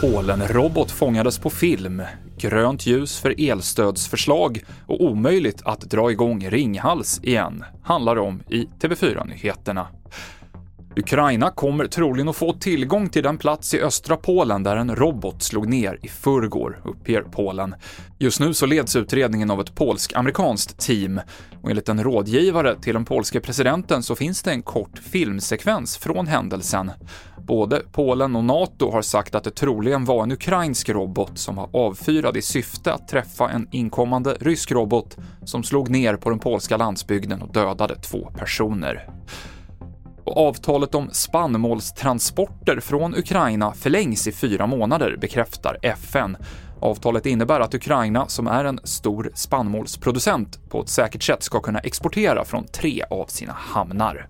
Polen-robot fångades på film, grönt ljus för elstödsförslag och omöjligt att dra igång Ringhals igen, handlar om i TV4-nyheterna. Ukraina kommer troligen att få tillgång till den plats i östra Polen där en robot slog ner i förrgår, uppger Polen. Just nu så leds utredningen av ett polsk-amerikanskt team och enligt en rådgivare till den polske presidenten så finns det en kort filmsekvens från händelsen. Både Polen och NATO har sagt att det troligen var en ukrainsk robot som var avfyrad i syfte att träffa en inkommande rysk robot som slog ner på den polska landsbygden och dödade två personer. Och avtalet om spannmålstransporter från Ukraina förlängs i fyra månader, bekräftar FN. Avtalet innebär att Ukraina, som är en stor spannmålsproducent, på ett säkert sätt ska kunna exportera från tre av sina hamnar.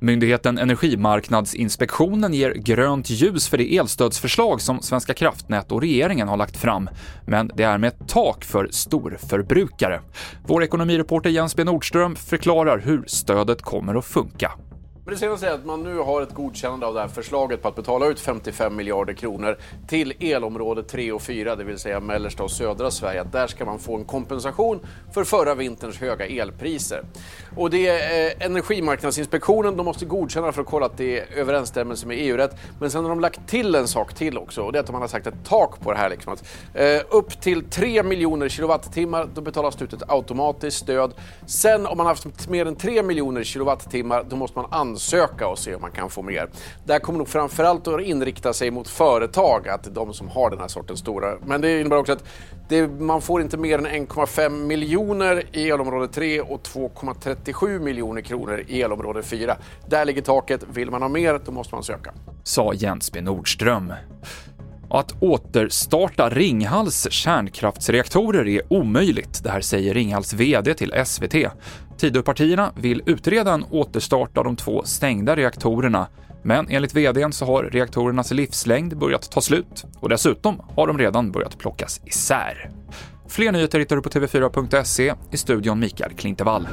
Myndigheten Energimarknadsinspektionen ger grönt ljus för det elstödsförslag som Svenska kraftnät och regeringen har lagt fram, men det är med ett tak för storförbrukare. Vår ekonomireporter Jens B Nordström förklarar hur stödet kommer att funka. Men det senaste är att man nu har ett godkännande av det här förslaget på att betala ut 55 miljarder kronor till elområde 3 och 4, det vill säga mellersta och södra Sverige. Där ska man få en kompensation för förra vinterns höga elpriser. Och det är eh, Energimarknadsinspektionen, de måste godkänna för att kolla att det är överensstämmelse med EU-rätt. Men sen har de lagt till en sak till också och det är att man har sagt ett tak på det här. Liksom att, eh, upp till 3 miljoner kilowattimmar, då betalas det ut ett automatiskt stöd. Sen om man har haft mer än 3 miljoner kilowattimmar, då måste man ansöka och se om man kan få mer. Det här kommer nog framförallt att inrikta sig mot företag, att de som har den här sortens stora. Men det innebär också att det, man får inte mer än 1,5 miljoner i elområde 3 och 2,37 miljoner kronor i elområde 4. Där ligger taket. Vill man ha mer, då måste man söka. Sa Jens B Nordström. Att återstarta Ringhals kärnkraftsreaktorer är omöjligt. Det här säger Ringhals VD till SVT. Tidöpartierna vill utreda en återstart av de två stängda reaktorerna, men enligt VDn så har reaktorernas livslängd börjat ta slut och dessutom har de redan börjat plockas isär. Fler nyheter hittar du på tv4.se, i studion Mikael Klintevall.